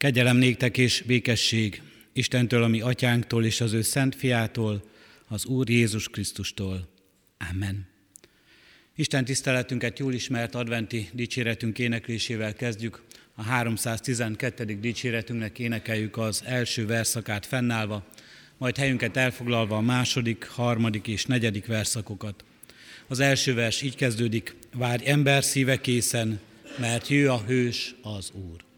Kegyelem néktek és békesség Istentől, ami atyánktól és az ő szent fiától, az Úr Jézus Krisztustól. Amen. Isten tiszteletünket jól ismert adventi dicséretünk éneklésével kezdjük. A 312. dicséretünknek énekeljük az első verszakát fennállva, majd helyünket elfoglalva a második, harmadik és negyedik verszakokat. Az első vers így kezdődik, várj ember szíve készen, mert jő a hős az Úr.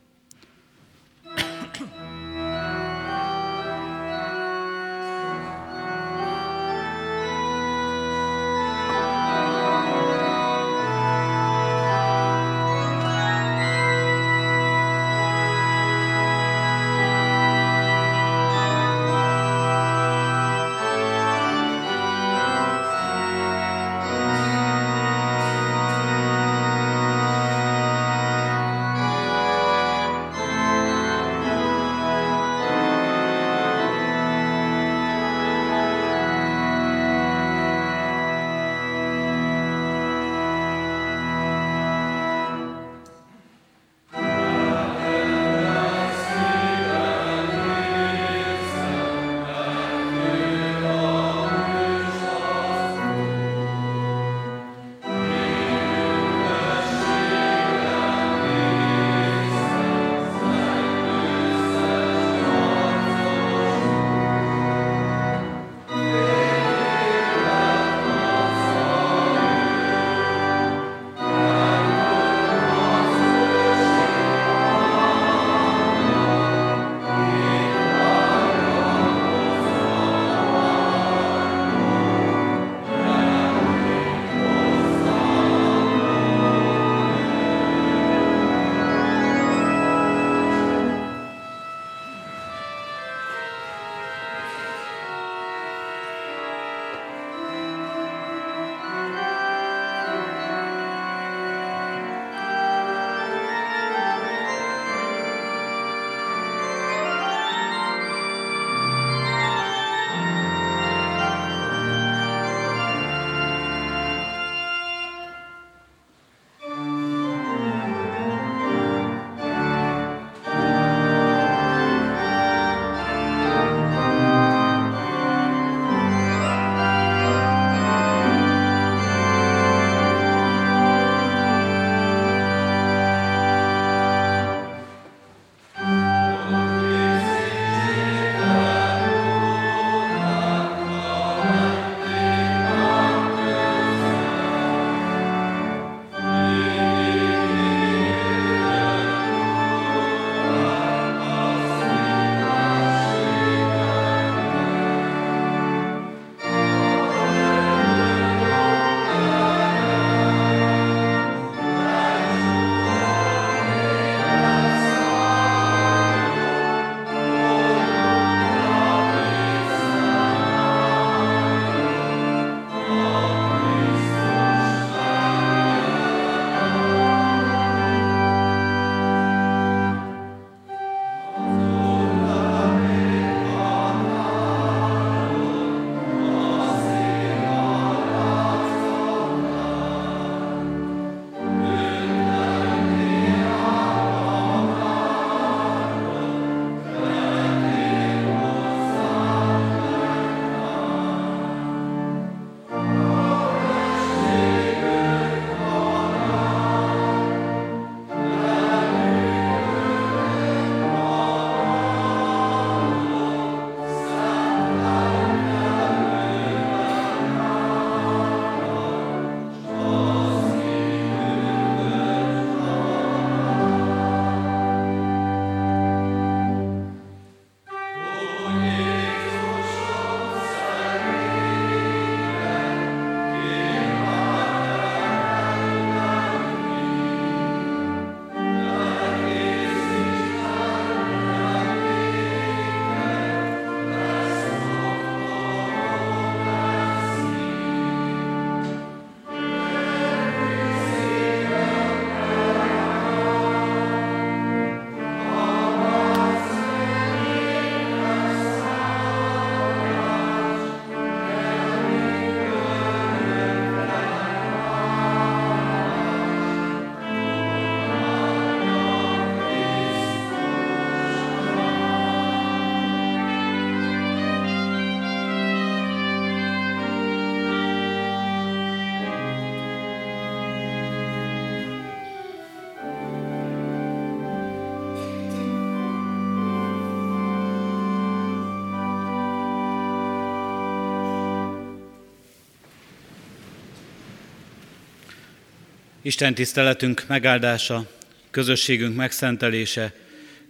Isten tiszteletünk megáldása, közösségünk megszentelése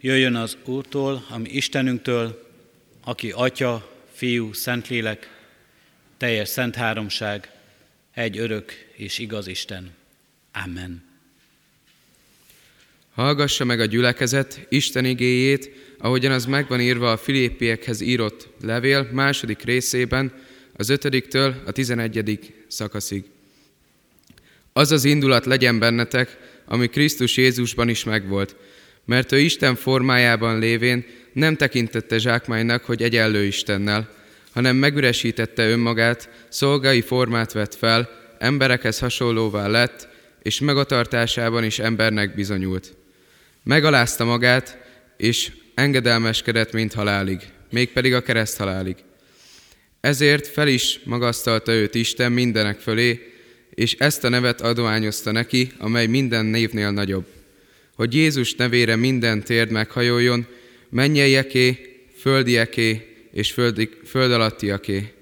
jöjjön az Úrtól, ami Istenünktől, aki Atya, Fiú, Szentlélek, teljes szent háromság, egy örök és igaz Isten. Amen. Hallgassa meg a gyülekezet Isten igéjét, ahogyan az megvan írva a Filippiekhez írott levél második részében, az ötödiktől a tizenegyedik szakaszig. Az az indulat legyen bennetek, ami Krisztus Jézusban is megvolt, mert ő Isten formájában lévén nem tekintette zsákmánynak, hogy egyenlő Istennel, hanem megüresítette önmagát, szolgai formát vett fel, emberekhez hasonlóvá lett, és megatartásában is embernek bizonyult. Megalázta magát, és engedelmeskedett, mint halálig, mégpedig a kereszt halálig. Ezért fel is magasztalta őt Isten mindenek fölé, és ezt a nevet adományozta neki, amely minden névnél nagyobb. Hogy Jézus nevére minden térd meghajoljon, mennyeieké, földieké és földi, föld alattiaké.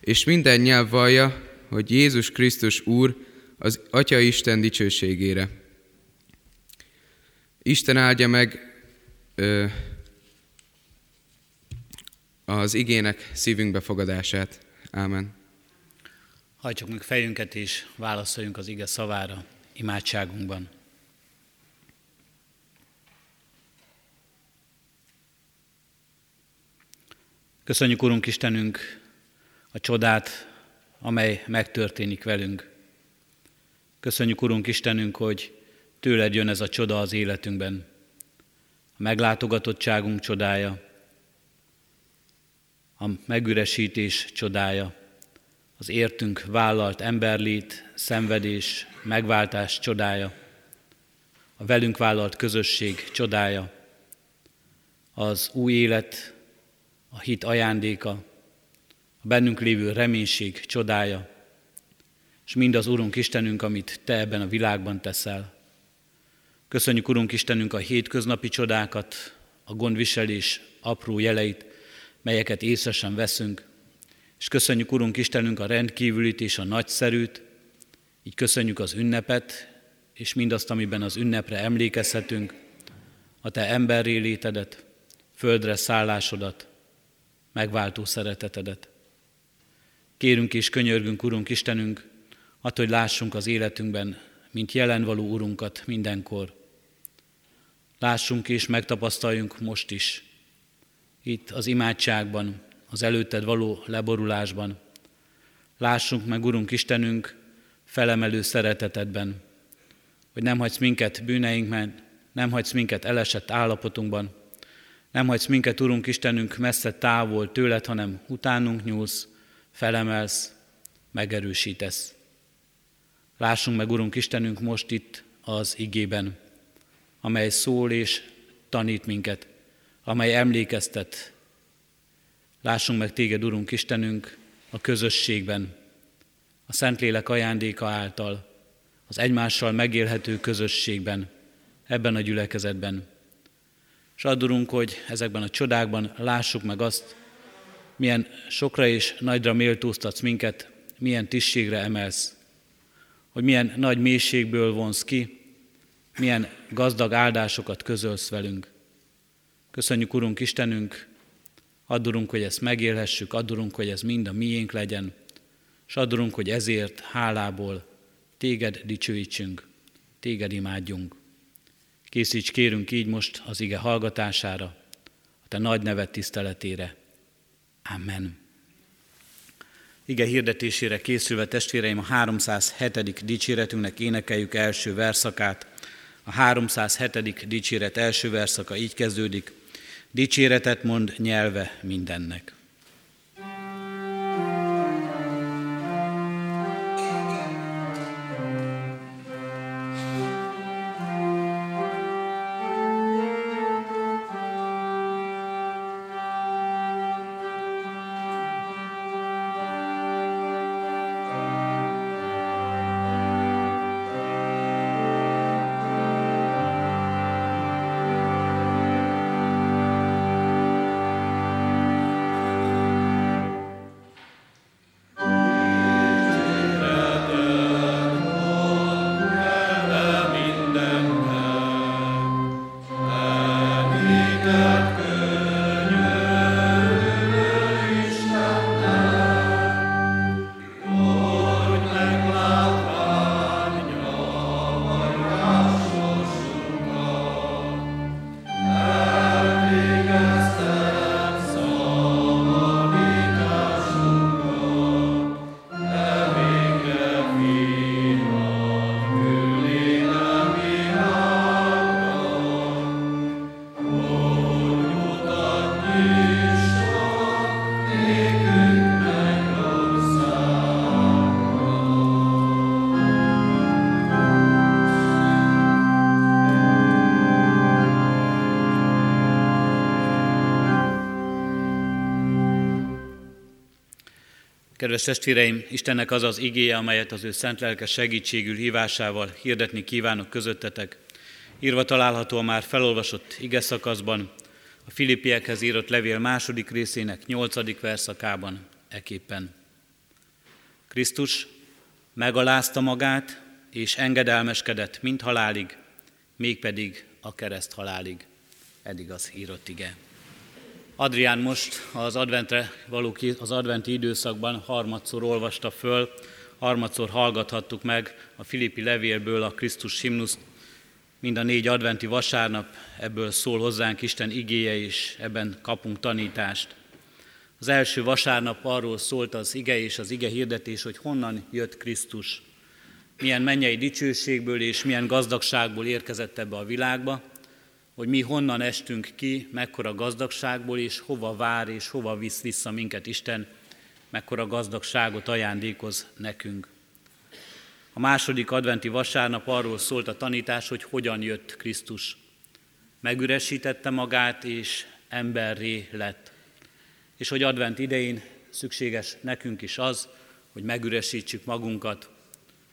És minden nyelv vallja, hogy Jézus Krisztus Úr az Atya Isten dicsőségére. Isten áldja meg ö, az igének szívünkbe fogadását. Ámen. Hajtsuk meg fejünket és válaszoljunk az ige szavára imádságunkban. Köszönjük, Urunk Istenünk, a csodát, amely megtörténik velünk. Köszönjük, Urunk Istenünk, hogy tőled jön ez a csoda az életünkben. A meglátogatottságunk csodája, a megüresítés csodája, az értünk vállalt emberlét, szenvedés, megváltás csodája, a velünk vállalt közösség csodája, az új élet, a hit ajándéka, a bennünk lévő reménység csodája, és mind az Urunk Istenünk, amit Te ebben a világban teszel. Köszönjük, Urunk Istenünk, a hétköznapi csodákat, a gondviselés apró jeleit, melyeket észre sem veszünk, és köszönjük, Urunk Istenünk, a rendkívülit és a nagyszerűt, így köszönjük az ünnepet, és mindazt, amiben az ünnepre emlékezhetünk, a Te emberré létedet, földre szállásodat, megváltó szeretetedet. Kérünk és könyörgünk, Urunk Istenünk, attól, hogy lássunk az életünkben, mint jelenvaló Urunkat mindenkor. Lássunk és megtapasztaljunk most is, itt az imádságban, az előtted való leborulásban. Lássunk meg, Urunk Istenünk, felemelő szeretetedben, hogy nem hagysz minket bűneinkben, nem hagysz minket elesett állapotunkban, nem hagysz minket, Urunk Istenünk, messze távol tőled, hanem utánunk nyúlsz, felemelsz, megerősítesz. Lássunk meg, Urunk Istenünk, most itt az igében, amely szól és tanít minket, amely emlékeztet. Lássunk meg téged, Urunk Istenünk, a közösségben, a Szentlélek ajándéka által, az egymással megélhető közösségben, ebben a gyülekezetben. És adurunk, hogy ezekben a csodákban lássuk meg azt, milyen sokra és nagyra méltóztatsz minket, milyen tisztségre emelsz, hogy milyen nagy mélységből vonsz ki, milyen gazdag áldásokat közölsz velünk. Köszönjük, Urunk Istenünk, adurunk, hogy ezt megélhessük, adurunk, hogy ez mind a miénk legyen, és adurunk, hogy ezért hálából téged dicsőítsünk, téged imádjunk. Készíts kérünk így most az ige hallgatására, a te nagy nevet tiszteletére. Amen. Ige hirdetésére készülve testvéreim a 307. dicséretünknek énekeljük első verszakát. A 307. dicséret első verszaka így kezdődik. Dicséretet mond nyelve mindennek. Kedves testvéreim, Istennek az az igéje, amelyet az ő szent lelke segítségül hívásával hirdetni kívánok közöttetek. Írva található a már felolvasott ige szakaszban, a Filippiekhez írott levél második részének nyolcadik verszakában eképpen. Krisztus megalázta magát, és engedelmeskedett mind halálig, mégpedig a kereszt halálig. Eddig az írott ige. Adrián most az adventre való, az adventi időszakban harmadszor olvasta föl, harmadszor hallgathattuk meg a Filippi levélből a Krisztus himnuszt, mind a négy adventi vasárnap ebből szól hozzánk Isten igéje, és ebben kapunk tanítást. Az első vasárnap arról szólt az ige és az ige hirdetés, hogy honnan jött Krisztus, milyen mennyei dicsőségből és milyen gazdagságból érkezett ebbe a világba, hogy mi honnan estünk ki, mekkora gazdagságból, és hova vár, és hova visz vissza minket Isten, mekkora gazdagságot ajándékoz nekünk. A második adventi vasárnap arról szólt a tanítás, hogy hogyan jött Krisztus. Megüresítette magát, és emberré lett. És hogy advent idején szükséges nekünk is az, hogy megüresítsük magunkat,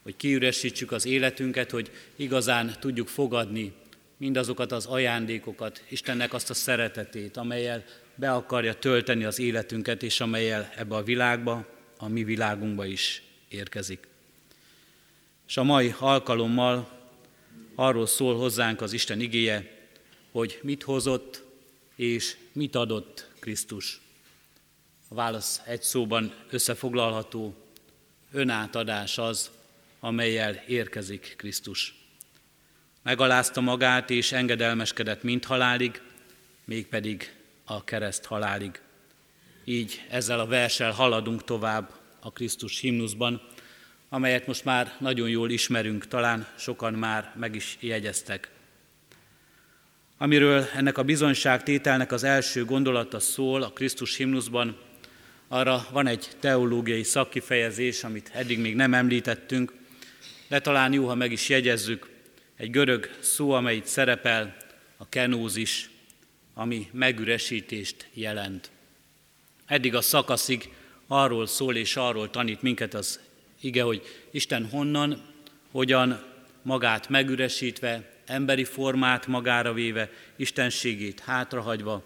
hogy kiüresítsük az életünket, hogy igazán tudjuk fogadni mindazokat az ajándékokat, Istennek azt a szeretetét, amelyel be akarja tölteni az életünket, és amelyel ebbe a világba, a mi világunkba is érkezik. És a mai alkalommal arról szól hozzánk az Isten igéje, hogy mit hozott és mit adott Krisztus. A válasz egy szóban összefoglalható, önátadás az, amelyel érkezik Krisztus. Megalázta magát és engedelmeskedett mint halálig, mégpedig a kereszt halálig. Így ezzel a versel haladunk tovább a Krisztus himnuszban, amelyet most már nagyon jól ismerünk, talán sokan már meg is jegyeztek. Amiről ennek a bizonyságtételnek az első gondolata szól a Krisztus himnuszban, arra van egy teológiai szakkifejezés, amit eddig még nem említettünk, de talán jó, ha meg is jegyezzük, egy görög szó, amely szerepel, a kenózis, ami megüresítést jelent. Eddig a szakaszig arról szól és arról tanít minket az ige, hogy Isten honnan, hogyan magát megüresítve, emberi formát magára véve, istenségét hátrahagyva,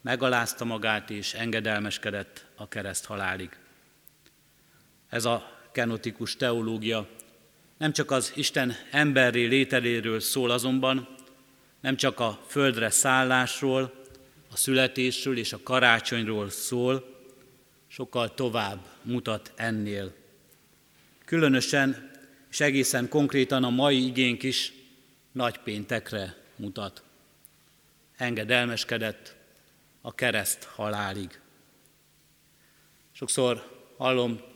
megalázta magát és engedelmeskedett a kereszt halálig. Ez a kenotikus teológia nem csak az Isten emberré lételéről szól azonban, nem csak a földre szállásról, a születésről és a karácsonyról szól, sokkal tovább mutat ennél. Különösen és egészen konkrétan a mai igénk is nagypéntekre mutat. Engedelmeskedett a kereszt halálig. Sokszor hallom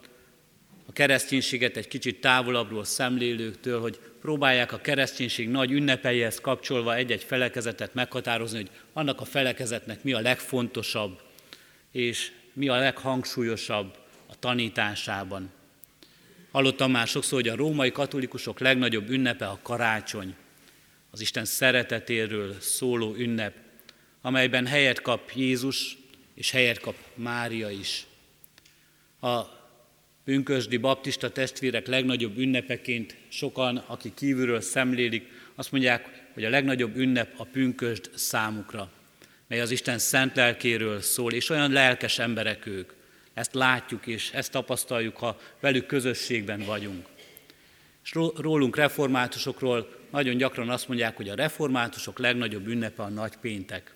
a kereszténységet egy kicsit távolabbról szemlélőktől, hogy próbálják a kereszténység nagy ünnepeihez kapcsolva egy-egy felekezetet meghatározni, hogy annak a felekezetnek mi a legfontosabb, és mi a leghangsúlyosabb a tanításában. Hallottam már sokszor, hogy a római katolikusok legnagyobb ünnepe a karácsony, az Isten szeretetéről szóló ünnep, amelyben helyet kap Jézus, és helyet kap Mária is. A pünkösdi baptista testvérek legnagyobb ünnepeként sokan, akik kívülről szemlélik, azt mondják, hogy a legnagyobb ünnep a pünkösd számukra, mely az Isten szent lelkéről szól, és olyan lelkes emberek ők. Ezt látjuk és ezt tapasztaljuk, ha velük közösségben vagyunk. És rólunk reformátusokról nagyon gyakran azt mondják, hogy a reformátusok legnagyobb ünnepe a nagy péntek.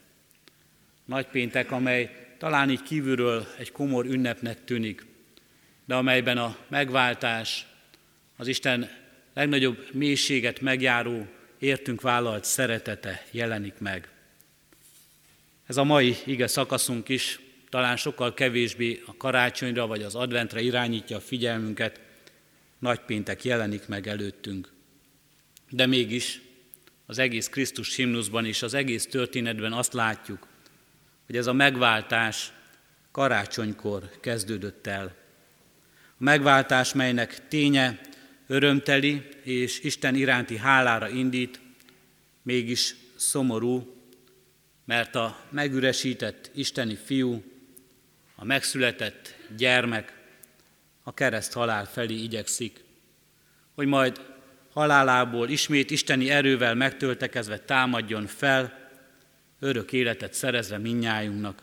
Nagy péntek, amely talán így kívülről egy komor ünnepnek tűnik, de amelyben a megváltás, az Isten legnagyobb mélységet megjáró, értünk vállalt szeretete jelenik meg. Ez a mai ige szakaszunk is talán sokkal kevésbé a karácsonyra vagy az adventre irányítja a figyelmünket, nagypéntek jelenik meg előttünk. De mégis az egész Krisztus himnuszban és az egész történetben azt látjuk, hogy ez a megváltás karácsonykor kezdődött el. Megváltás, melynek ténye örömteli és Isten iránti hálára indít, mégis szomorú, mert a megüresített isteni fiú, a megszületett gyermek a kereszt halál felé igyekszik, hogy majd halálából ismét isteni erővel megtöltekezve támadjon fel, örök életet szerezve minnyájunknak,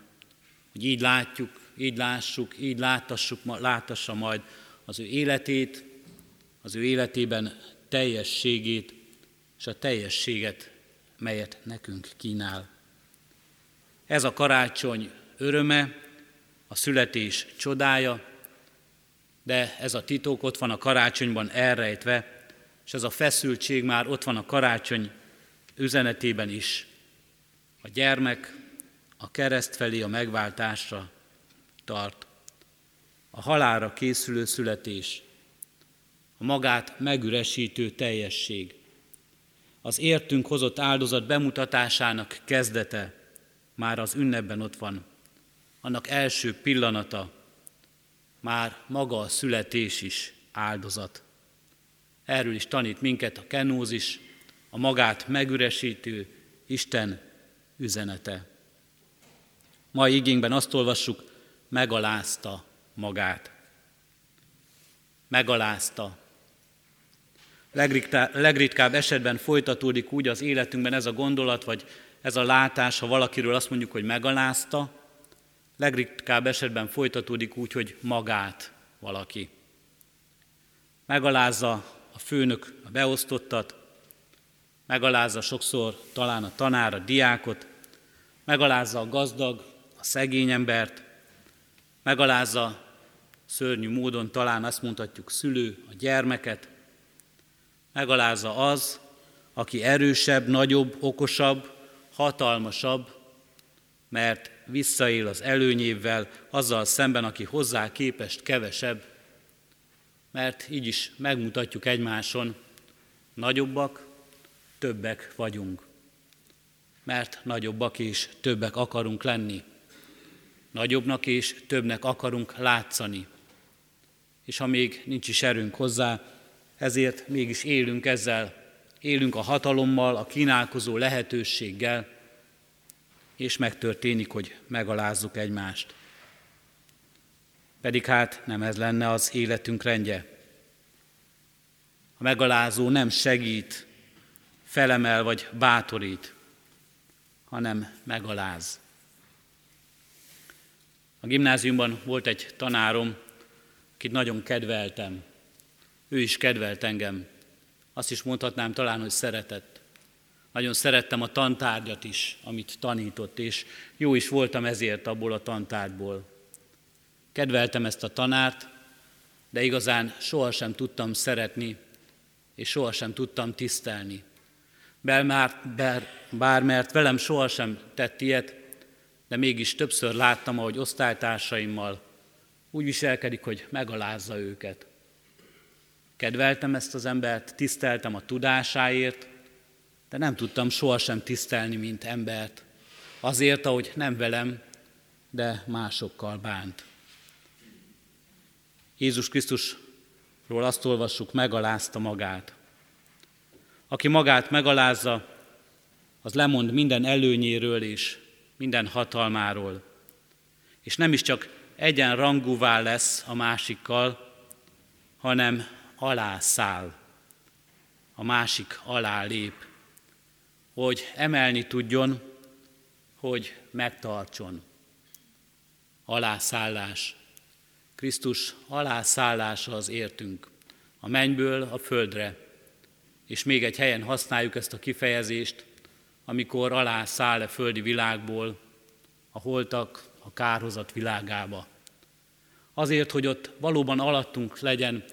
hogy így látjuk, így lássuk, így látassuk, látassa majd az ő életét, az ő életében teljességét és a teljességet, melyet nekünk kínál. Ez a karácsony öröme, a születés csodája, de ez a titok ott van a karácsonyban elrejtve, és ez a feszültség már ott van a karácsony üzenetében is. A gyermek a kereszt felé a megváltásra tart. A halára készülő születés, a magát megüresítő teljesség, az értünk hozott áldozat bemutatásának kezdete már az ünnepben ott van. Annak első pillanata, már maga a születés is áldozat. Erről is tanít minket a kenózis, a magát megüresítő Isten üzenete. Mai igényben azt olvassuk, megalázta magát. Megalázta. Legritkább esetben folytatódik úgy az életünkben ez a gondolat, vagy ez a látás, ha valakiről azt mondjuk, hogy megalázta, legritkább esetben folytatódik úgy, hogy magát valaki. Megalázza a főnök a beosztottat, megalázza sokszor talán a tanár, a diákot, megalázza a gazdag, a szegény embert, megalázza szörnyű módon talán azt mondhatjuk szülő, a gyermeket, megalázza az, aki erősebb, nagyobb, okosabb, hatalmasabb, mert visszaél az előnyével, azzal szemben, aki hozzá képest kevesebb, mert így is megmutatjuk egymáson, nagyobbak, többek vagyunk. Mert nagyobbak és többek akarunk lenni. Nagyobbnak és többnek akarunk látszani. És ha még nincs is erőnk hozzá, ezért mégis élünk ezzel, élünk a hatalommal, a kínálkozó lehetőséggel, és megtörténik, hogy megalázzuk egymást. Pedig hát nem ez lenne az életünk rendje. A megalázó nem segít, felemel vagy bátorít, hanem megaláz. A gimnáziumban volt egy tanárom, akit nagyon kedveltem. Ő is kedvelt engem. Azt is mondhatnám talán, hogy szeretett. Nagyon szerettem a tantárgyat is, amit tanított, és jó is voltam ezért abból a tantárgyból. Kedveltem ezt a tanárt, de igazán sohasem tudtam szeretni, és sohasem tudtam tisztelni. Bár, bár, bár mert velem sohasem tett ilyet, de mégis többször láttam, ahogy osztálytársaimmal úgy viselkedik, hogy megalázza őket. Kedveltem ezt az embert, tiszteltem a tudásáért, de nem tudtam sohasem tisztelni, mint embert. Azért, ahogy nem velem, de másokkal bánt. Jézus Krisztusról azt olvassuk, megalázta magát. Aki magát megalázza, az lemond minden előnyéről és minden hatalmáról. És nem is csak egyenrangúvá lesz a másikkal, hanem alászáll, a másik alá lép, hogy emelni tudjon, hogy megtartson. Alászállás. Krisztus alászállása az értünk, a mennyből a földre. És még egy helyen használjuk ezt a kifejezést, amikor alászáll a földi világból a holtak a kárhozat világába. Azért, hogy ott valóban alattunk legyen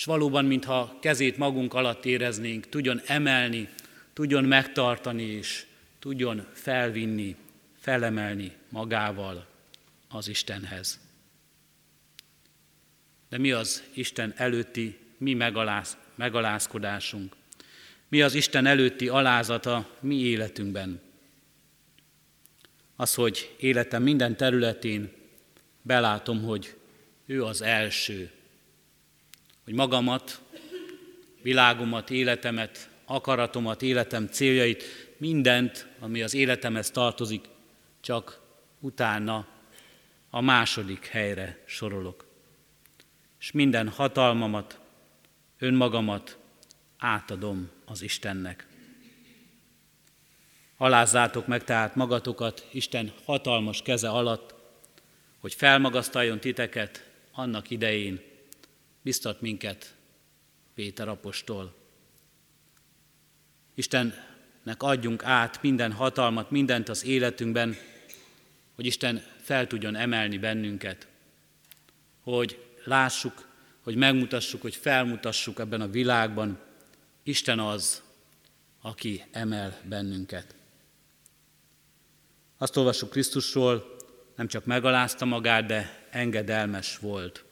és valóban, mintha kezét magunk alatt éreznénk, tudjon emelni, tudjon megtartani, és tudjon felvinni, felemelni magával az Istenhez. De mi az Isten előtti mi megaláz, megalázkodásunk? Mi az Isten előtti alázata mi életünkben? Az, hogy életem minden területén belátom, hogy ő az első, hogy magamat, világomat, életemet, akaratomat, életem céljait, mindent, ami az életemhez tartozik, csak utána a második helyre sorolok. és minden hatalmamat, önmagamat átadom az Istennek. Alázzátok meg tehát magatokat Isten hatalmas keze alatt, hogy felmagasztaljon titeket annak idején, biztat minket Péter apostol. Istennek adjunk át minden hatalmat, mindent az életünkben, hogy Isten fel tudjon emelni bennünket, hogy lássuk, hogy megmutassuk, hogy felmutassuk ebben a világban, Isten az, aki emel bennünket. Azt olvassuk Krisztusról, nem csak megalázta magát, de engedelmes volt.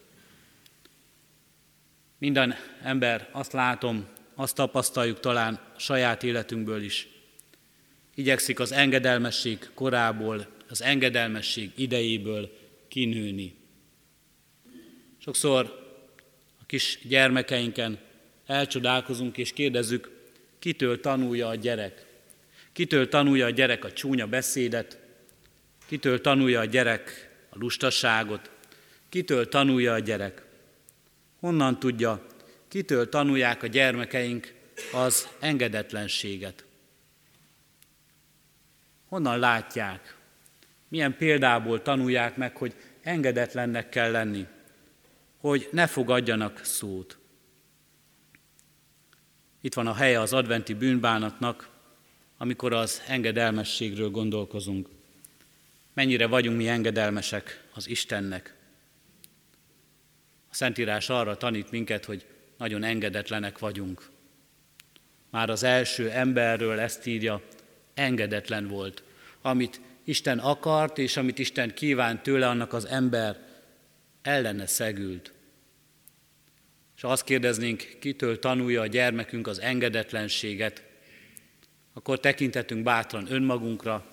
Minden ember, azt látom, azt tapasztaljuk talán saját életünkből is. Igyekszik az engedelmesség korából, az engedelmesség idejéből kinőni. Sokszor a kis gyermekeinken elcsodálkozunk és kérdezzük, kitől tanulja a gyerek. Kitől tanulja a gyerek a csúnya beszédet, kitől tanulja a gyerek a lustaságot, kitől tanulja a gyerek. Honnan tudja, kitől tanulják a gyermekeink az engedetlenséget? Honnan látják? Milyen példából tanulják meg, hogy engedetlennek kell lenni, hogy ne fogadjanak szót. Itt van a helye az adventi bűnbánatnak, amikor az engedelmességről gondolkozunk. Mennyire vagyunk mi engedelmesek az Istennek. A Szentírás arra tanít minket, hogy nagyon engedetlenek vagyunk. Már az első emberről ezt írja, engedetlen volt. Amit Isten akart, és amit Isten kívánt tőle, annak az ember ellene szegült. És azt kérdeznénk, kitől tanulja a gyermekünk az engedetlenséget, akkor tekintetünk bátran önmagunkra,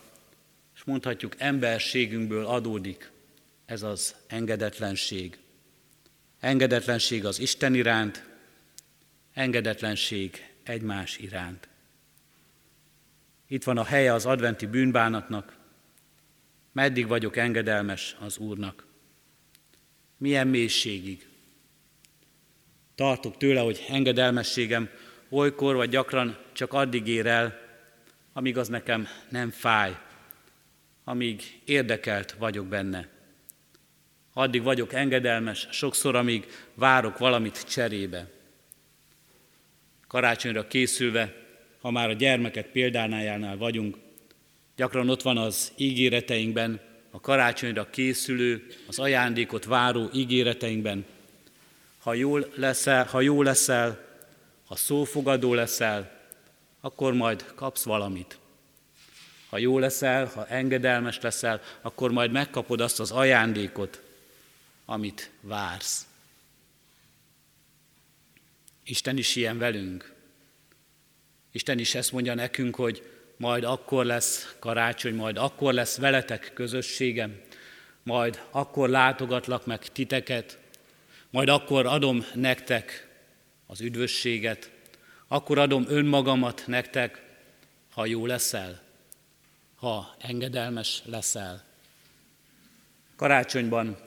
és mondhatjuk, emberségünkből adódik ez az engedetlenség. Engedetlenség az Isten iránt, engedetlenség egymás iránt. Itt van a helye az adventi bűnbánatnak, meddig vagyok engedelmes az Úrnak. Milyen mélységig. Tartok tőle, hogy engedelmességem olykor vagy gyakran csak addig ér el, amíg az nekem nem fáj, amíg érdekelt vagyok benne. Addig vagyok engedelmes, sokszor, amíg várok valamit cserébe. Karácsonyra készülve, ha már a gyermekek példánájánál vagyunk, gyakran ott van az ígéreteinkben, a karácsonyra készülő, az ajándékot váró ígéreteinkben. Ha jól leszel, ha jó leszel, ha szófogadó leszel, akkor majd kapsz valamit. Ha jó leszel, ha engedelmes leszel, akkor majd megkapod azt az ajándékot, amit vársz. Isten is ilyen velünk. Isten is ezt mondja nekünk, hogy majd akkor lesz karácsony, majd akkor lesz veletek közösségem, majd akkor látogatlak meg titeket, majd akkor adom nektek az üdvösséget, akkor adom önmagamat nektek, ha jó leszel, ha engedelmes leszel. Karácsonyban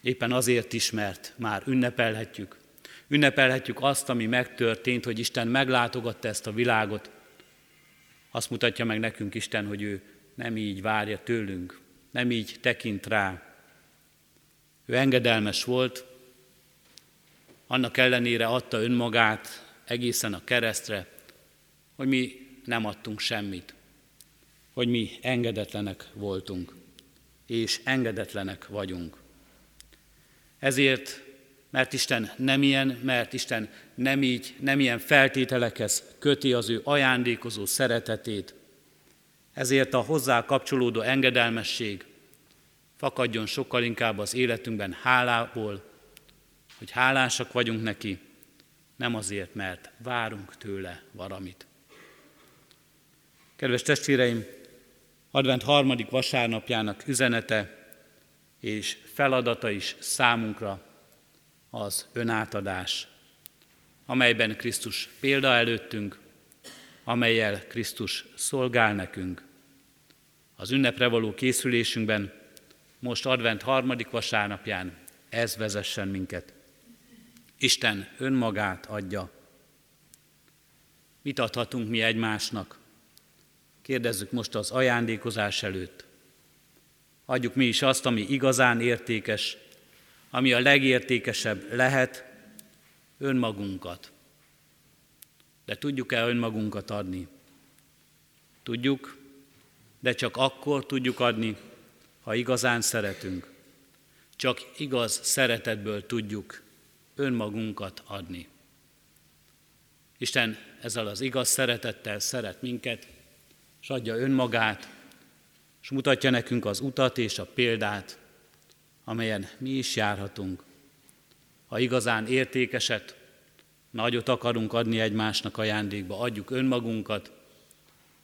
éppen azért is, mert már ünnepelhetjük. Ünnepelhetjük azt, ami megtörtént, hogy Isten meglátogatta ezt a világot. Azt mutatja meg nekünk Isten, hogy ő nem így várja tőlünk, nem így tekint rá. Ő engedelmes volt, annak ellenére adta önmagát egészen a keresztre, hogy mi nem adtunk semmit hogy mi engedetlenek voltunk, és engedetlenek vagyunk. Ezért, mert Isten nem ilyen, mert Isten nem így, nem ilyen feltételekhez köti az ő ajándékozó szeretetét, ezért a hozzá kapcsolódó engedelmesség fakadjon sokkal inkább az életünkben hálából, hogy hálásak vagyunk neki, nem azért, mert várunk tőle valamit. Kedves testvéreim, advent harmadik vasárnapjának üzenete és feladata is számunkra az önátadás, amelyben Krisztus példa előttünk, amelyel Krisztus szolgál nekünk. Az ünnepre való készülésünkben most advent harmadik vasárnapján ez vezessen minket. Isten önmagát adja. Mit adhatunk mi egymásnak? Kérdezzük most az ajándékozás előtt. Adjuk mi is azt, ami igazán értékes, ami a legértékesebb lehet, önmagunkat. De tudjuk-e önmagunkat adni? Tudjuk, de csak akkor tudjuk adni, ha igazán szeretünk. Csak igaz szeretetből tudjuk önmagunkat adni. Isten ezzel az igaz szeretettel szeret minket, és adja önmagát, és mutatja nekünk az utat és a példát, amelyen mi is járhatunk. Ha igazán értékeset, nagyot akarunk adni egymásnak ajándékba, adjuk önmagunkat,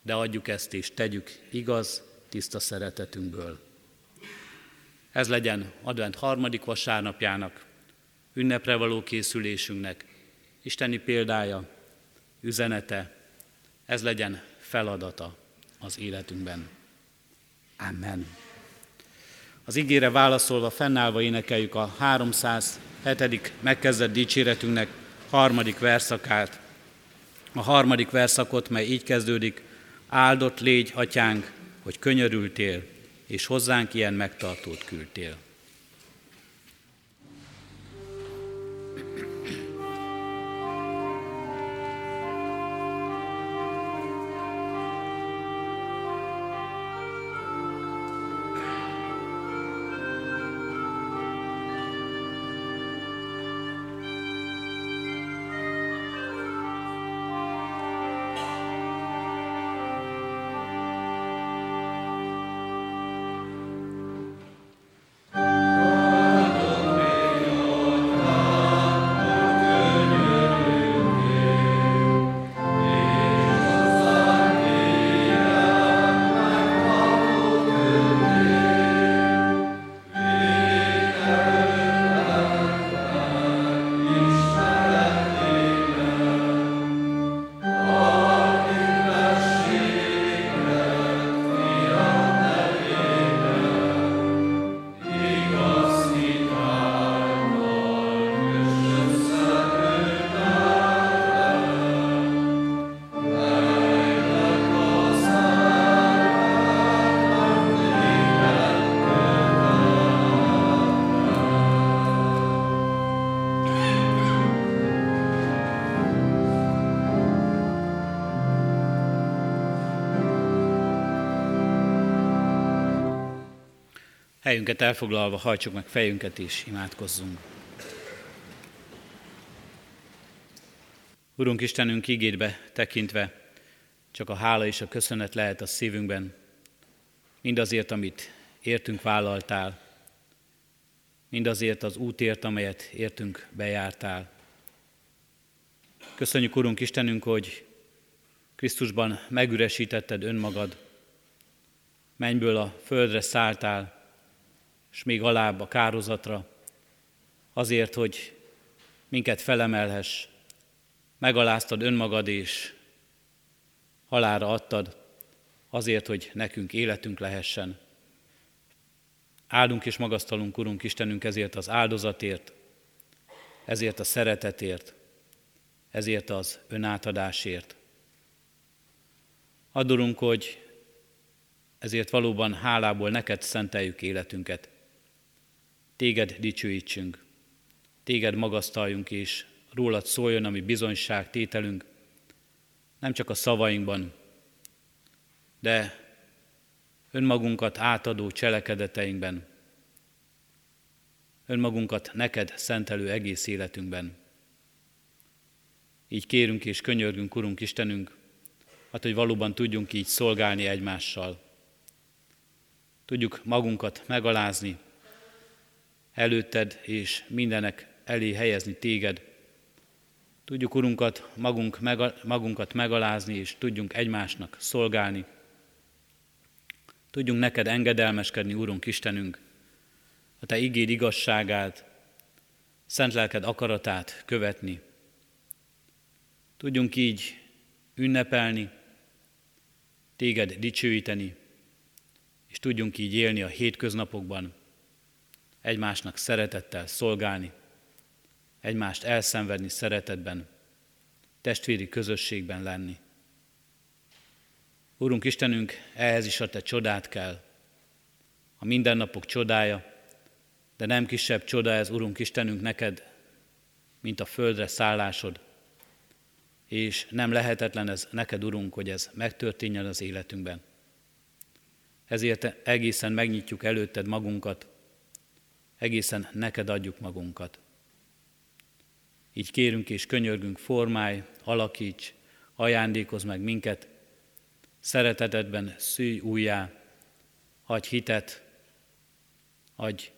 de adjuk ezt is, tegyük igaz, tiszta szeretetünkből. Ez legyen advent harmadik vasárnapjának, ünnepre való készülésünknek, isteni példája, üzenete, ez legyen feladata az életünkben. Amen. Az ígére válaszolva, fennállva énekeljük a 307. megkezdett dicséretünknek harmadik verszakát. A harmadik verszakot, mely így kezdődik, áldott légy, atyánk, hogy könyörültél, és hozzánk ilyen megtartót küldtél. Helyünket elfoglalva hajtsuk meg fejünket és imádkozzunk. Urunk Istenünk ígédbe tekintve, csak a hála és a köszönet lehet a szívünkben, mindazért, amit értünk vállaltál, mindazért az útért, amelyet értünk bejártál. Köszönjük, Urunk Istenünk, hogy Krisztusban megüresítetted önmagad, mennyből a földre szálltál, és még alább a kározatra, azért, hogy minket felemelhess, megaláztad önmagad és halára adtad, azért, hogy nekünk életünk lehessen. Áldunk és magasztalunk, Urunk Istenünk, ezért az áldozatért, ezért a szeretetért, ezért az önátadásért. Adorunk, hogy ezért valóban hálából neked szenteljük életünket. Téged dicsőítsünk, Téged magasztaljunk, és rólad szóljon a mi bizonyság, tételünk, nem csak a szavainkban, de önmagunkat átadó cselekedeteinkben, önmagunkat neked szentelő egész életünkben. Így kérünk és könyörgünk, Urunk Istenünk, hát, hogy valóban tudjunk így szolgálni egymással. Tudjuk magunkat megalázni, előtted és mindenek elé helyezni téged. Tudjuk, Urunkat, magunk, magunkat megalázni, és tudjunk egymásnak szolgálni. Tudjunk neked engedelmeskedni, Urunk Istenünk, a Te igéd igazságát, szent lelked akaratát követni. Tudjunk így ünnepelni, Téged dicsőíteni, és tudjunk így élni a hétköznapokban, egymásnak szeretettel szolgálni, egymást elszenvedni szeretetben, testvéri közösségben lenni. Úrunk Istenünk, ehhez is a Te csodát kell. A mindennapok csodája, de nem kisebb csoda ez, Urunk Istenünk, neked, mint a földre szállásod, és nem lehetetlen ez neked, Urunk, hogy ez megtörténjen az életünkben. Ezért egészen megnyitjuk előtted magunkat, egészen neked adjuk magunkat. Így kérünk és könyörgünk, formálj, alakíts, ajándékozz meg minket, szeretetedben szűj újjá, adj hitet, adj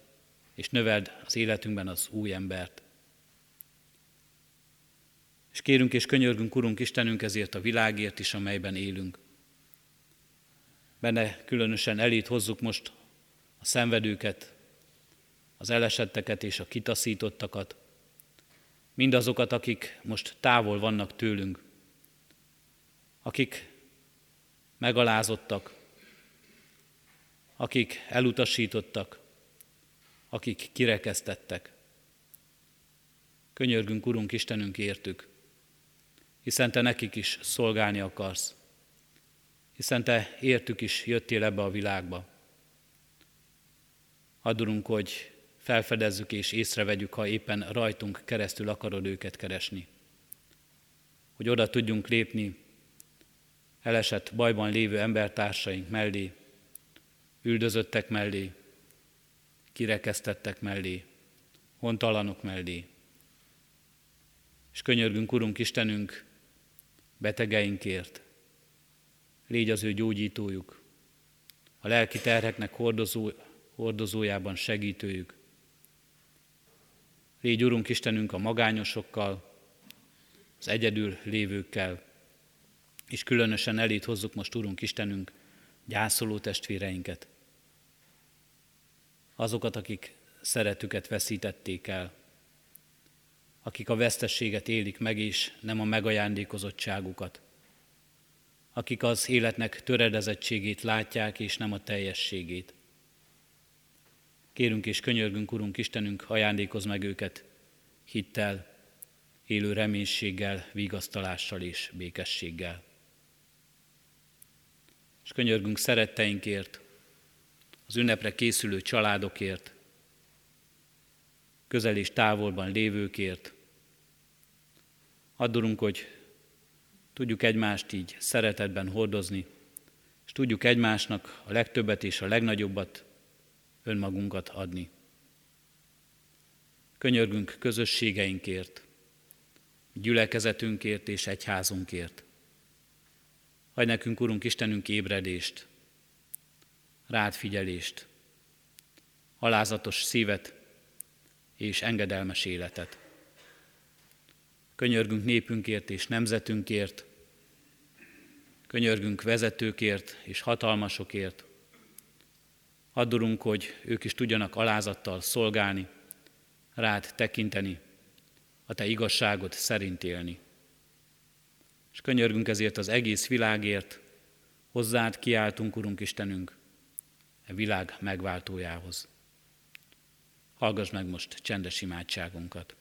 és növeld az életünkben az új embert. És kérünk és könyörgünk, Urunk Istenünk, ezért a világért is, amelyben élünk. Benne különösen elét hozzuk most a szenvedőket, az elesetteket és a kitaszítottakat, mindazokat, akik most távol vannak tőlünk, akik megalázottak, akik elutasítottak, akik kirekesztettek. Könyörgünk, Urunk Istenünk, értük, hiszen Te nekik is szolgálni akarsz, hiszen Te értük is jöttél ebbe a világba. Adurunk, hogy felfedezzük és észrevegyük, ha éppen rajtunk keresztül akarod őket keresni. Hogy oda tudjunk lépni elesett bajban lévő embertársaink mellé, üldözöttek mellé, kirekesztettek mellé, hontalanok mellé. És könyörgünk, Urunk Istenünk, betegeinkért, légy az ő gyógyítójuk, a lelki terheknek hordozó, hordozójában segítőjük. Légy, Urunk Istenünk, a magányosokkal, az egyedül lévőkkel, és különösen elét hozzuk most, Urunk Istenünk, gyászoló testvéreinket, azokat, akik szeretüket veszítették el, akik a vesztességet élik meg, és nem a megajándékozottságukat, akik az életnek töredezettségét látják, és nem a teljességét. Kérünk és könyörgünk, Urunk Istenünk, ajándékoz meg őket hittel, élő reménységgel, vigasztalással és békességgel. És könyörgünk szeretteinkért, az ünnepre készülő családokért, közel és távolban lévőkért. Addurunk, hogy tudjuk egymást így szeretetben hordozni, és tudjuk egymásnak a legtöbbet és a legnagyobbat, önmagunkat adni. Könyörgünk közösségeinkért, gyülekezetünkért és egyházunkért. Hagy nekünk, Urunk Istenünk, ébredést, rád figyelést, alázatos szívet és engedelmes életet. Könyörgünk népünkért és nemzetünkért, könyörgünk vezetőkért és hatalmasokért. Addurunk, hogy ők is tudjanak alázattal szolgálni, rád tekinteni, a te igazságod szerint élni. És könyörgünk ezért az egész világért, hozzád kiáltunk, Urunk Istenünk, a világ megváltójához. Hallgass meg most csendes imádságunkat.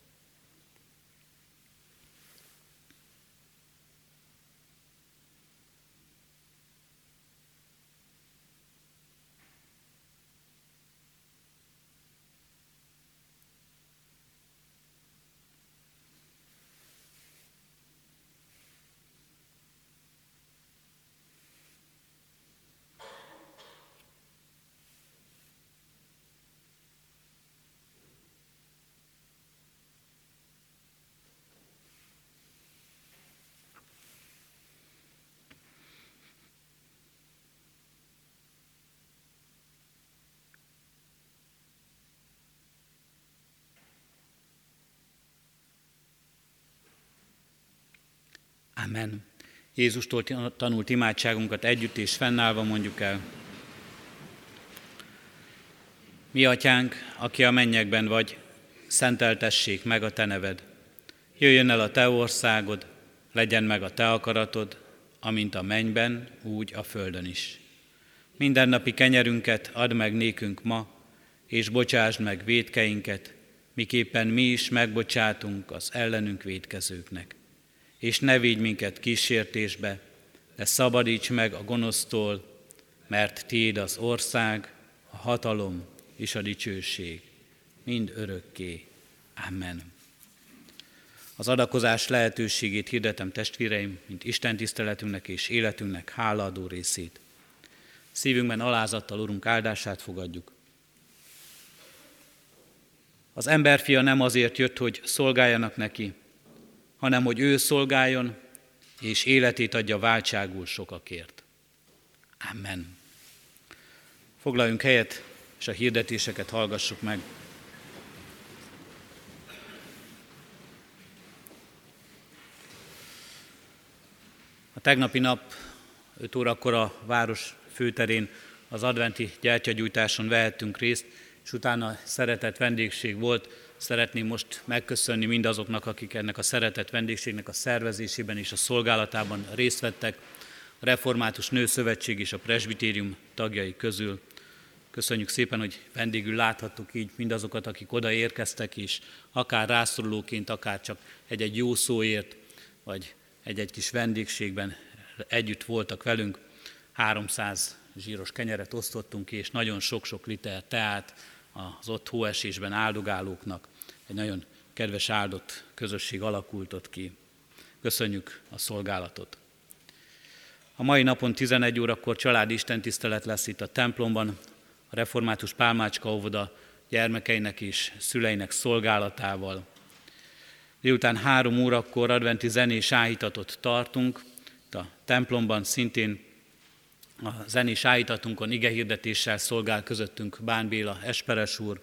Amen. Jézustól tanult imádságunkat együtt és fennállva mondjuk el. Mi atyánk, aki a mennyekben vagy, szenteltessék meg a te neved. Jöjjön el a te országod, legyen meg a te akaratod, amint a mennyben, úgy a földön is. Mindennapi kenyerünket add meg nékünk ma, és bocsásd meg védkeinket, miképpen mi is megbocsátunk az ellenünk védkezőknek. És ne vigy minket kísértésbe, de szabadíts meg a gonosztól, mert Téd az ország, a hatalom és a dicsőség, mind örökké. Amen. Az adakozás lehetőségét hirdetem testvéreim, mint Isten tiszteletünknek és életünknek hálaadó részét. Szívünkben alázattal Urunk áldását fogadjuk. Az emberfia nem azért jött, hogy szolgáljanak neki, hanem hogy ő szolgáljon, és életét adja váltságul sokakért. Amen. Foglaljunk helyet, és a hirdetéseket hallgassuk meg. A tegnapi nap 5 órakor a város főterén az adventi gyertyagyújtáson vehettünk részt, és utána szeretett vendégség volt. Szeretném most megköszönni mindazoknak, akik ennek a szeretett vendégségnek a szervezésében és a szolgálatában részt vettek, a Református Nőszövetség és a Presbitérium tagjai közül. Köszönjük szépen, hogy vendégül láthattuk így mindazokat, akik oda érkeztek, és akár rászorulóként, akár csak egy-egy jó szóért, vagy egy-egy kis vendégségben együtt voltak velünk. 300 zsíros kenyeret osztottunk ki, és nagyon sok-sok liter teát az ott hóesésben áldogálóknak. Egy nagyon kedves áldott közösség alakult ki. Köszönjük a szolgálatot. A mai napon 11 órakor családi istentisztelet lesz itt a templomban, a református Pálmácska óvoda gyermekeinek és szüleinek szolgálatával. Délután három órakor adventi zenés áhítatot tartunk, a templomban szintén a zenés áhítatunkon igehirdetéssel szolgál közöttünk Bán Béla Esperes úr,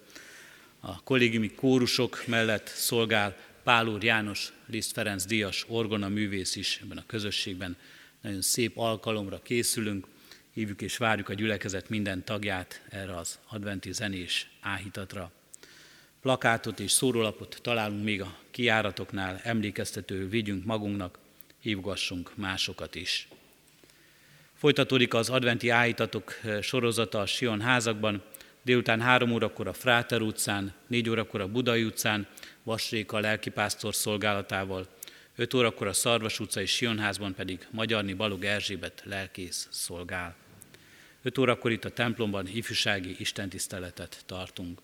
a kollégiumi kórusok mellett szolgál Pál úr János Liszt Ferenc Díjas orgona művész is ebben a közösségben. Nagyon szép alkalomra készülünk, hívjuk és várjuk a gyülekezet minden tagját erre az adventi zenés áhítatra. Plakátot és szórólapot találunk még a kiáratoknál, emlékeztető vigyünk magunknak, hívgassunk másokat is. Folytatódik az adventi áhítatok eh, sorozata a Sion házakban, délután három órakor a Fráter utcán, négy órakor a Budai utcán, Vasréka lelkipásztor szolgálatával, 5 órakor a Szarvas utcai Sionházban pedig Magyarni Balog Erzsébet lelkész szolgál. 5 órakor itt a templomban ifjúsági istentiszteletet tartunk.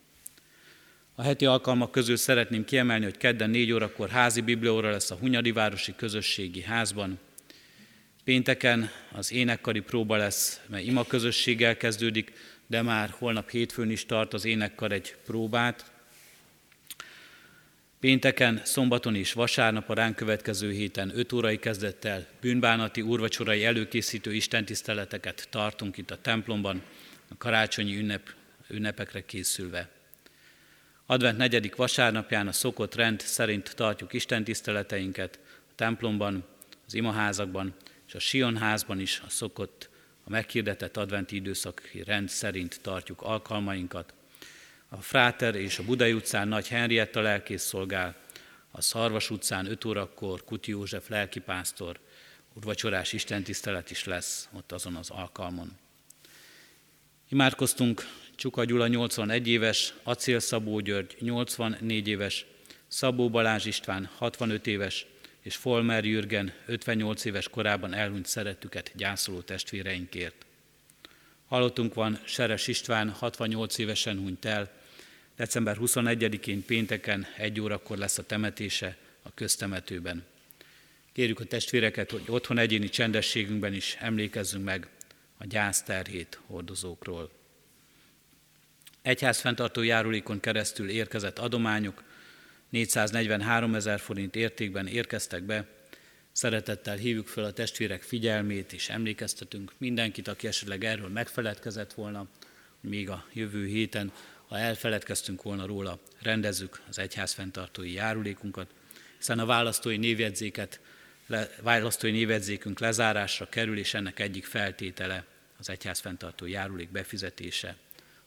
A heti alkalmak közül szeretném kiemelni, hogy kedden 4 órakor házi biblióra lesz a Hunyadi Városi Közösségi Házban. Pénteken az énekkari próba lesz, mert ima közösséggel kezdődik, de már holnap hétfőn is tart az énekkar egy próbát. Pénteken, szombaton és vasárnap a ránk következő héten 5 órai kezdettel bűnbánati úrvacsorai előkészítő istentiszteleteket tartunk itt a templomban, a karácsonyi ünnep, ünnepekre készülve. Advent negyedik vasárnapján a szokott rend szerint tartjuk istentiszteleteinket a templomban, az imaházakban és a Sionházban is a szokott, a meghirdetett adventi időszaki rend szerint tartjuk alkalmainkat. A Fráter és a Budai utcán Nagy Henrietta lelkész szolgál, a Szarvas utcán 5 órakor Kuti József lelkipásztor, urvacsorás istentisztelet is lesz ott azon az alkalmon. Imádkoztunk Csuka Gyula 81 éves, Acél Szabó György 84 éves, Szabó Balázs István 65 éves, és Folmer Jürgen 58 éves korában elhunyt szeretüket gyászoló testvéreinkért. Halottunk van Seres István 68 évesen hunyt el, december 21-én pénteken egy órakor lesz a temetése a köztemetőben. Kérjük a testvéreket, hogy otthon egyéni csendességünkben is emlékezzünk meg a gyász terhét hordozókról. Egyház fenntartó járulékon keresztül érkezett adományok 443 ezer forint értékben érkeztek be. Szeretettel hívjuk fel a testvérek figyelmét, és emlékeztetünk mindenkit, aki esetleg erről megfeledkezett volna, hogy még a jövő héten, ha elfeledkeztünk volna róla, rendezzük az egyház fenntartói járulékunkat, hiszen a választói névjegyzéket, le, választói névjegyzékünk lezárásra kerül, és ennek egyik feltétele az egyház fenntartói járulék befizetése.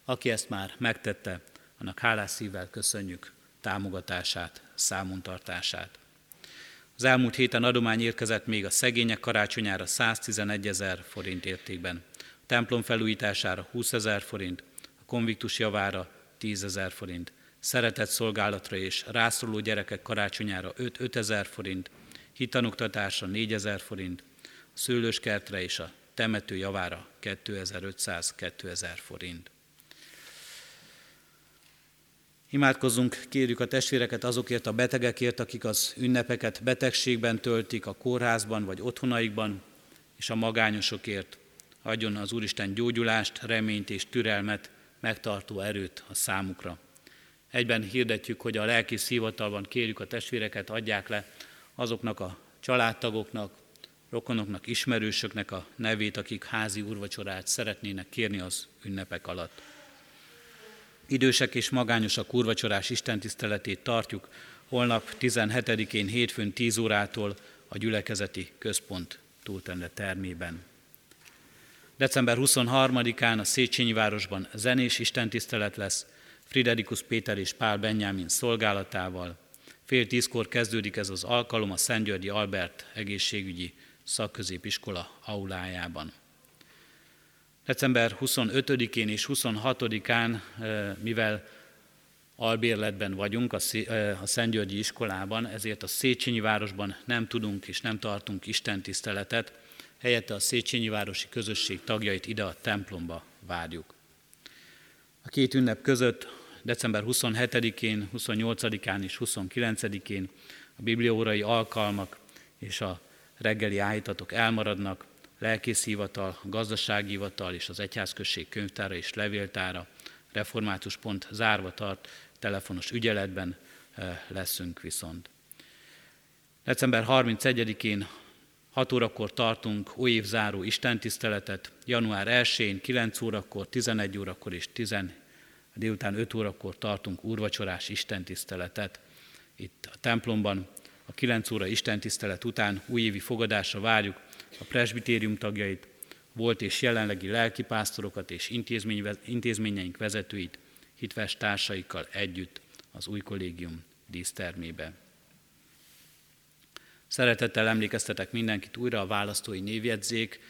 Aki ezt már megtette, annak hálás szívvel köszönjük támogatását, számontartását. Az elmúlt héten adomány érkezett még a szegények karácsonyára 111 ezer forint értékben, a templom felújítására 20 ezer forint, a konviktus javára 10 ezer forint, szeretett szolgálatra és rászoruló gyerekek karácsonyára 5-5 ezer forint, hitanoktatásra 4 ezer forint, a szőlőskertre és a temető javára 2500-2000 forint. Imádkozzunk, kérjük a testvéreket azokért a betegekért, akik az ünnepeket betegségben töltik, a kórházban vagy otthonaikban, és a magányosokért. Adjon az Úristen gyógyulást, reményt és türelmet, megtartó erőt a számukra. Egyben hirdetjük, hogy a lelki szívatalban kérjük a testvéreket, adják le azoknak a családtagoknak, rokonoknak, ismerősöknek a nevét, akik házi úrvacsorát szeretnének kérni az ünnepek alatt. Idősek és magányosak úrvacsorás istentiszteletét tartjuk holnap 17-én hétfőn 10 órától a gyülekezeti központ túltende termében. December 23-án a Széchenyi városban zenés istentisztelet lesz, Friderikus Péter és Pál Benyámin szolgálatával. Fél tízkor kezdődik ez az alkalom a Szentgyörgyi Albert egészségügyi szakközépiskola aulájában. December 25-én és 26-án, mivel albérletben vagyunk a Szentgyörgyi iskolában, ezért a Széchenyi városban nem tudunk és nem tartunk Isten tiszteletet, helyette a Széchenyi városi közösség tagjait ide a templomba várjuk. A két ünnep között december 27-én, 28-án és 29-én a bibliórai alkalmak és a reggeli áhítatok elmaradnak, gazdasági hivatal és az egyházközség könyvtára és levéltára, református pont zárva tart, telefonos ügyeletben eh, leszünk viszont. December 31-én 6 órakor tartunk új évzáró istentiszteletet, január 1-én 9 órakor, 11 órakor és 10, délután 5 órakor tartunk úrvacsorás istentiszteletet. Itt a templomban a 9 óra istentisztelet után újévi fogadásra várjuk a presbitérium tagjait, volt és jelenlegi lelkipásztorokat és intézményeink vezetőit, hitves társaikkal együtt az új kollégium dísztermébe. Szeretettel emlékeztetek mindenkit újra a választói névjegyzék,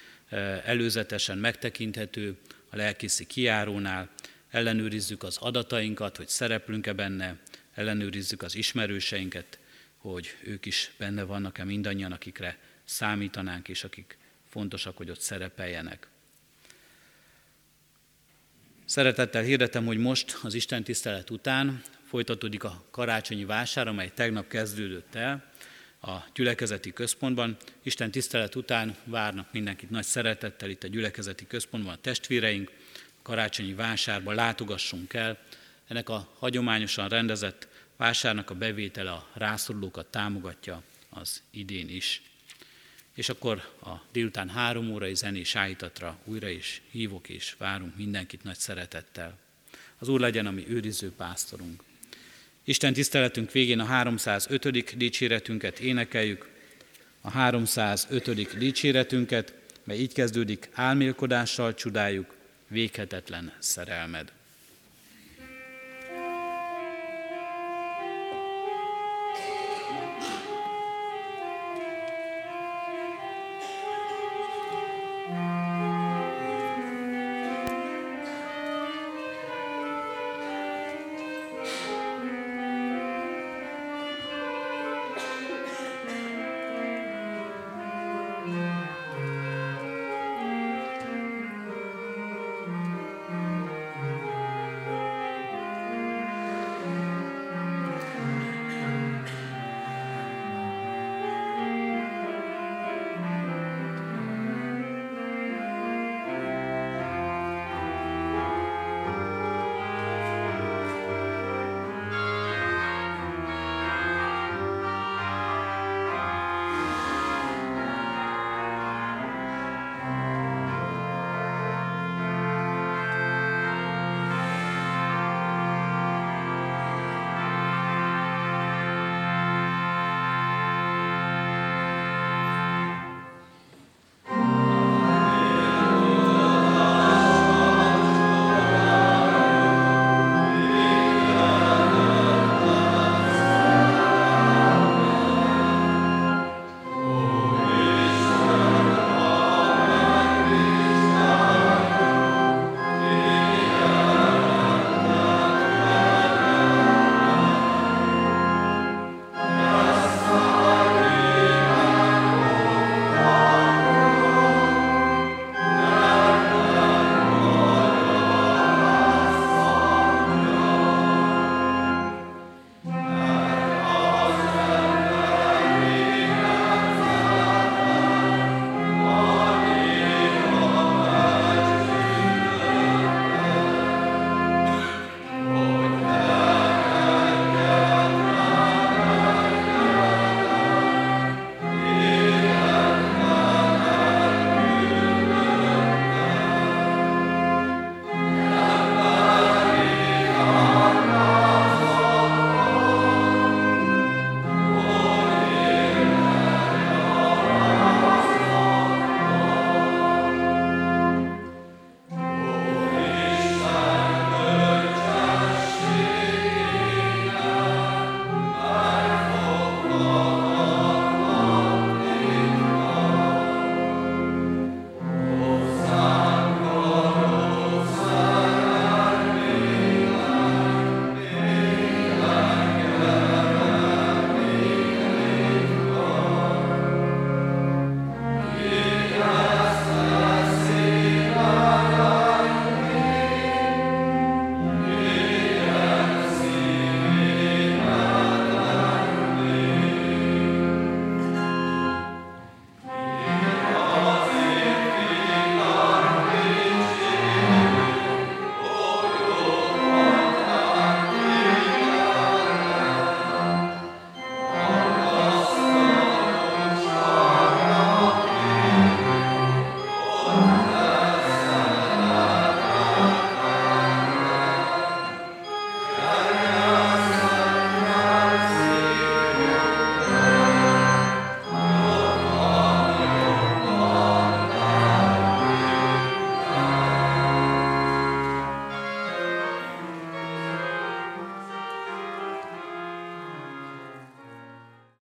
előzetesen megtekinthető a lelkészi kiárónál, ellenőrizzük az adatainkat, hogy szereplünk-e benne, ellenőrizzük az ismerőseinket, hogy ők is benne vannak-e mindannyian, akikre számítanánk, és akik fontosak, hogy ott szerepeljenek. Szeretettel hirdetem, hogy most az Isten tisztelet után folytatódik a karácsonyi vásár, amely tegnap kezdődött el a gyülekezeti központban. Isten tisztelet után várnak mindenkit nagy szeretettel itt a gyülekezeti központban a testvéreink, a karácsonyi vásárba látogassunk el. Ennek a hagyományosan rendezett vásárnak a bevétele a rászorulókat támogatja az idén is. És akkor a délután három órai zenés állítatra újra is hívok és várunk mindenkit nagy szeretettel. Az Úr legyen a mi őriző pásztorunk. Isten tiszteletünk végén a 305. dicséretünket énekeljük, a 305. dicséretünket, mely így kezdődik, álmélkodással csodáljuk véghetetlen szerelmed.